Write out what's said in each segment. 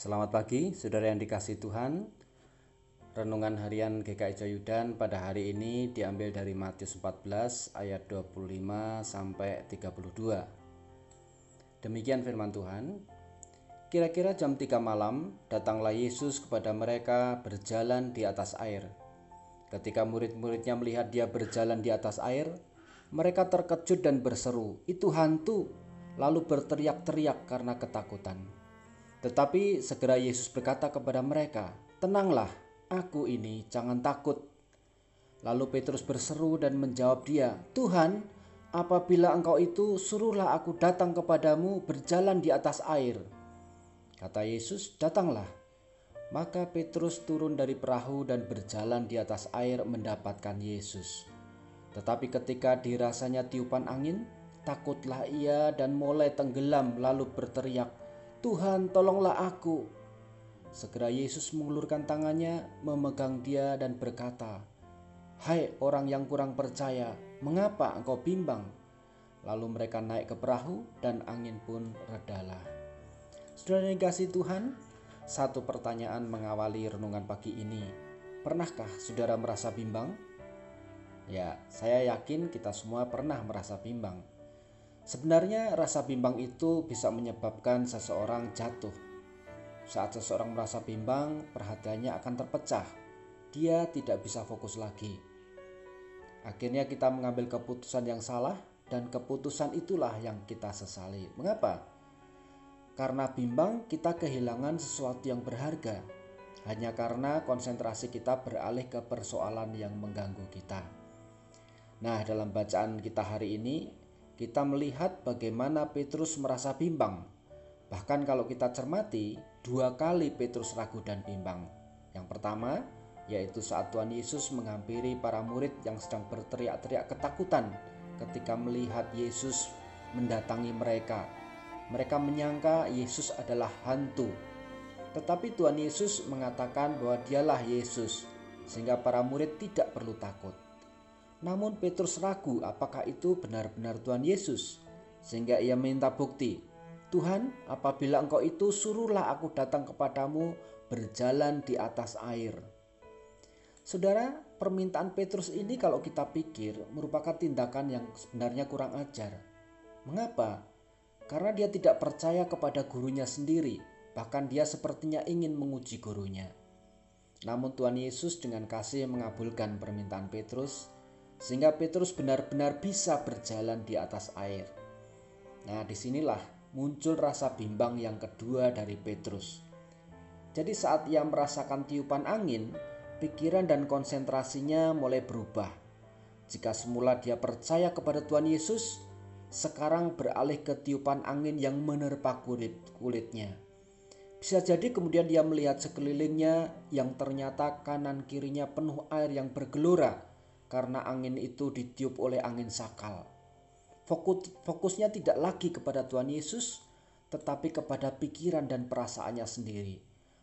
Selamat pagi, saudara yang dikasih Tuhan. Renungan harian GKI Joyudan pada hari ini diambil dari Matius 14 ayat 25 sampai 32. Demikian firman Tuhan. Kira-kira jam 3 malam, datanglah Yesus kepada mereka berjalan di atas air. Ketika murid-muridnya melihat dia berjalan di atas air, mereka terkejut dan berseru, "Itu hantu!" Lalu berteriak-teriak karena ketakutan. Tetapi segera Yesus berkata kepada mereka, "Tenanglah, aku ini, jangan takut." Lalu Petrus berseru dan menjawab dia, "Tuhan, apabila engkau itu, suruhlah aku datang kepadamu berjalan di atas air." Kata Yesus, "Datanglah." Maka Petrus turun dari perahu dan berjalan di atas air mendapatkan Yesus. Tetapi ketika dirasanya tiupan angin, takutlah ia dan mulai tenggelam lalu berteriak, Tuhan tolonglah aku. Segera Yesus mengulurkan tangannya, memegang dia dan berkata, Hai orang yang kurang percaya, mengapa engkau bimbang? Lalu mereka naik ke perahu dan angin pun redalah. Saudara kasih Tuhan, satu pertanyaan mengawali renungan pagi ini. Pernahkah saudara merasa bimbang? Ya, saya yakin kita semua pernah merasa bimbang. Sebenarnya rasa bimbang itu bisa menyebabkan seseorang jatuh. Saat seseorang merasa bimbang, perhatiannya akan terpecah. Dia tidak bisa fokus lagi. Akhirnya kita mengambil keputusan yang salah dan keputusan itulah yang kita sesali. Mengapa? Karena bimbang kita kehilangan sesuatu yang berharga. Hanya karena konsentrasi kita beralih ke persoalan yang mengganggu kita. Nah, dalam bacaan kita hari ini kita melihat bagaimana Petrus merasa bimbang. Bahkan kalau kita cermati, dua kali Petrus ragu dan bimbang. Yang pertama, yaitu saat Tuhan Yesus menghampiri para murid yang sedang berteriak-teriak ketakutan ketika melihat Yesus mendatangi mereka. Mereka menyangka Yesus adalah hantu. Tetapi Tuhan Yesus mengatakan bahwa dialah Yesus, sehingga para murid tidak perlu takut. Namun Petrus ragu apakah itu benar-benar Tuhan Yesus. Sehingga ia minta bukti. Tuhan, apabila engkau itu suruhlah aku datang kepadamu berjalan di atas air. Saudara, permintaan Petrus ini kalau kita pikir merupakan tindakan yang sebenarnya kurang ajar. Mengapa? Karena dia tidak percaya kepada gurunya sendiri, bahkan dia sepertinya ingin menguji gurunya. Namun Tuhan Yesus dengan kasih mengabulkan permintaan Petrus sehingga Petrus benar-benar bisa berjalan di atas air. Nah, di sinilah muncul rasa bimbang yang kedua dari Petrus. Jadi saat ia merasakan tiupan angin, pikiran dan konsentrasinya mulai berubah. Jika semula dia percaya kepada Tuhan Yesus, sekarang beralih ke tiupan angin yang menerpa kulit kulitnya. Bisa jadi kemudian dia melihat sekelilingnya yang ternyata kanan kirinya penuh air yang bergelora karena angin itu ditiup oleh angin sakal. Fokus, fokusnya tidak lagi kepada Tuhan Yesus, tetapi kepada pikiran dan perasaannya sendiri.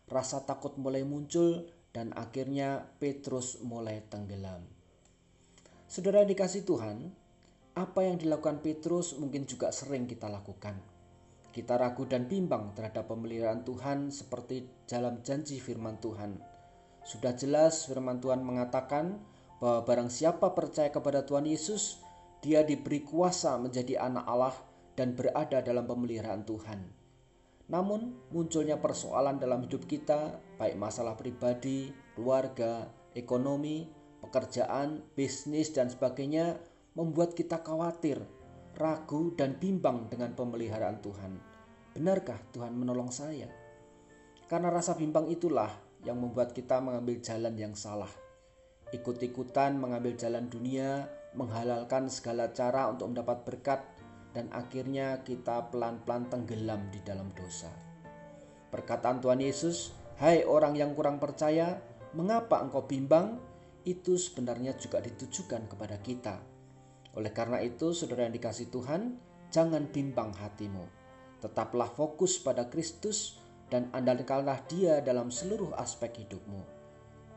Rasa takut mulai muncul dan akhirnya Petrus mulai tenggelam. Saudara dikasih Tuhan, apa yang dilakukan Petrus mungkin juga sering kita lakukan. Kita ragu dan bimbang terhadap pemeliharaan Tuhan seperti dalam janji firman Tuhan. Sudah jelas firman Tuhan mengatakan bahwa barang siapa percaya kepada Tuhan Yesus, dia diberi kuasa menjadi anak Allah dan berada dalam pemeliharaan Tuhan. Namun, munculnya persoalan dalam hidup kita, baik masalah pribadi, keluarga, ekonomi, pekerjaan, bisnis, dan sebagainya, membuat kita khawatir, ragu, dan bimbang dengan pemeliharaan Tuhan. Benarkah Tuhan menolong saya? Karena rasa bimbang itulah yang membuat kita mengambil jalan yang salah ikut-ikutan mengambil jalan dunia, menghalalkan segala cara untuk mendapat berkat, dan akhirnya kita pelan-pelan tenggelam di dalam dosa. Perkataan Tuhan Yesus, "Hai orang yang kurang percaya, mengapa engkau bimbang?" Itu sebenarnya juga ditujukan kepada kita. Oleh karena itu, saudara yang dikasih Tuhan, jangan bimbang hatimu. Tetaplah fokus pada Kristus dan andalkanlah Dia dalam seluruh aspek hidupmu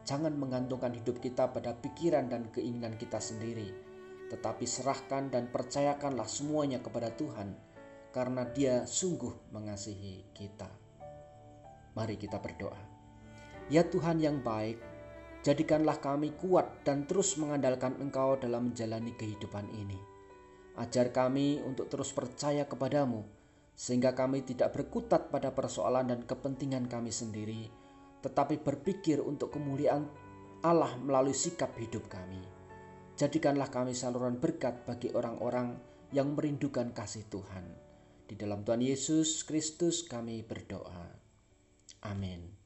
Jangan menggantungkan hidup kita pada pikiran dan keinginan kita sendiri, tetapi serahkan dan percayakanlah semuanya kepada Tuhan, karena Dia sungguh mengasihi kita. Mari kita berdoa. Ya Tuhan yang baik, jadikanlah kami kuat dan terus mengandalkan Engkau dalam menjalani kehidupan ini. Ajar kami untuk terus percaya kepadamu, sehingga kami tidak berkutat pada persoalan dan kepentingan kami sendiri, tetapi berpikir untuk kemuliaan Allah melalui sikap hidup kami. Jadikanlah kami saluran berkat bagi orang-orang yang merindukan kasih Tuhan. Di dalam Tuhan Yesus Kristus kami berdoa. Amin.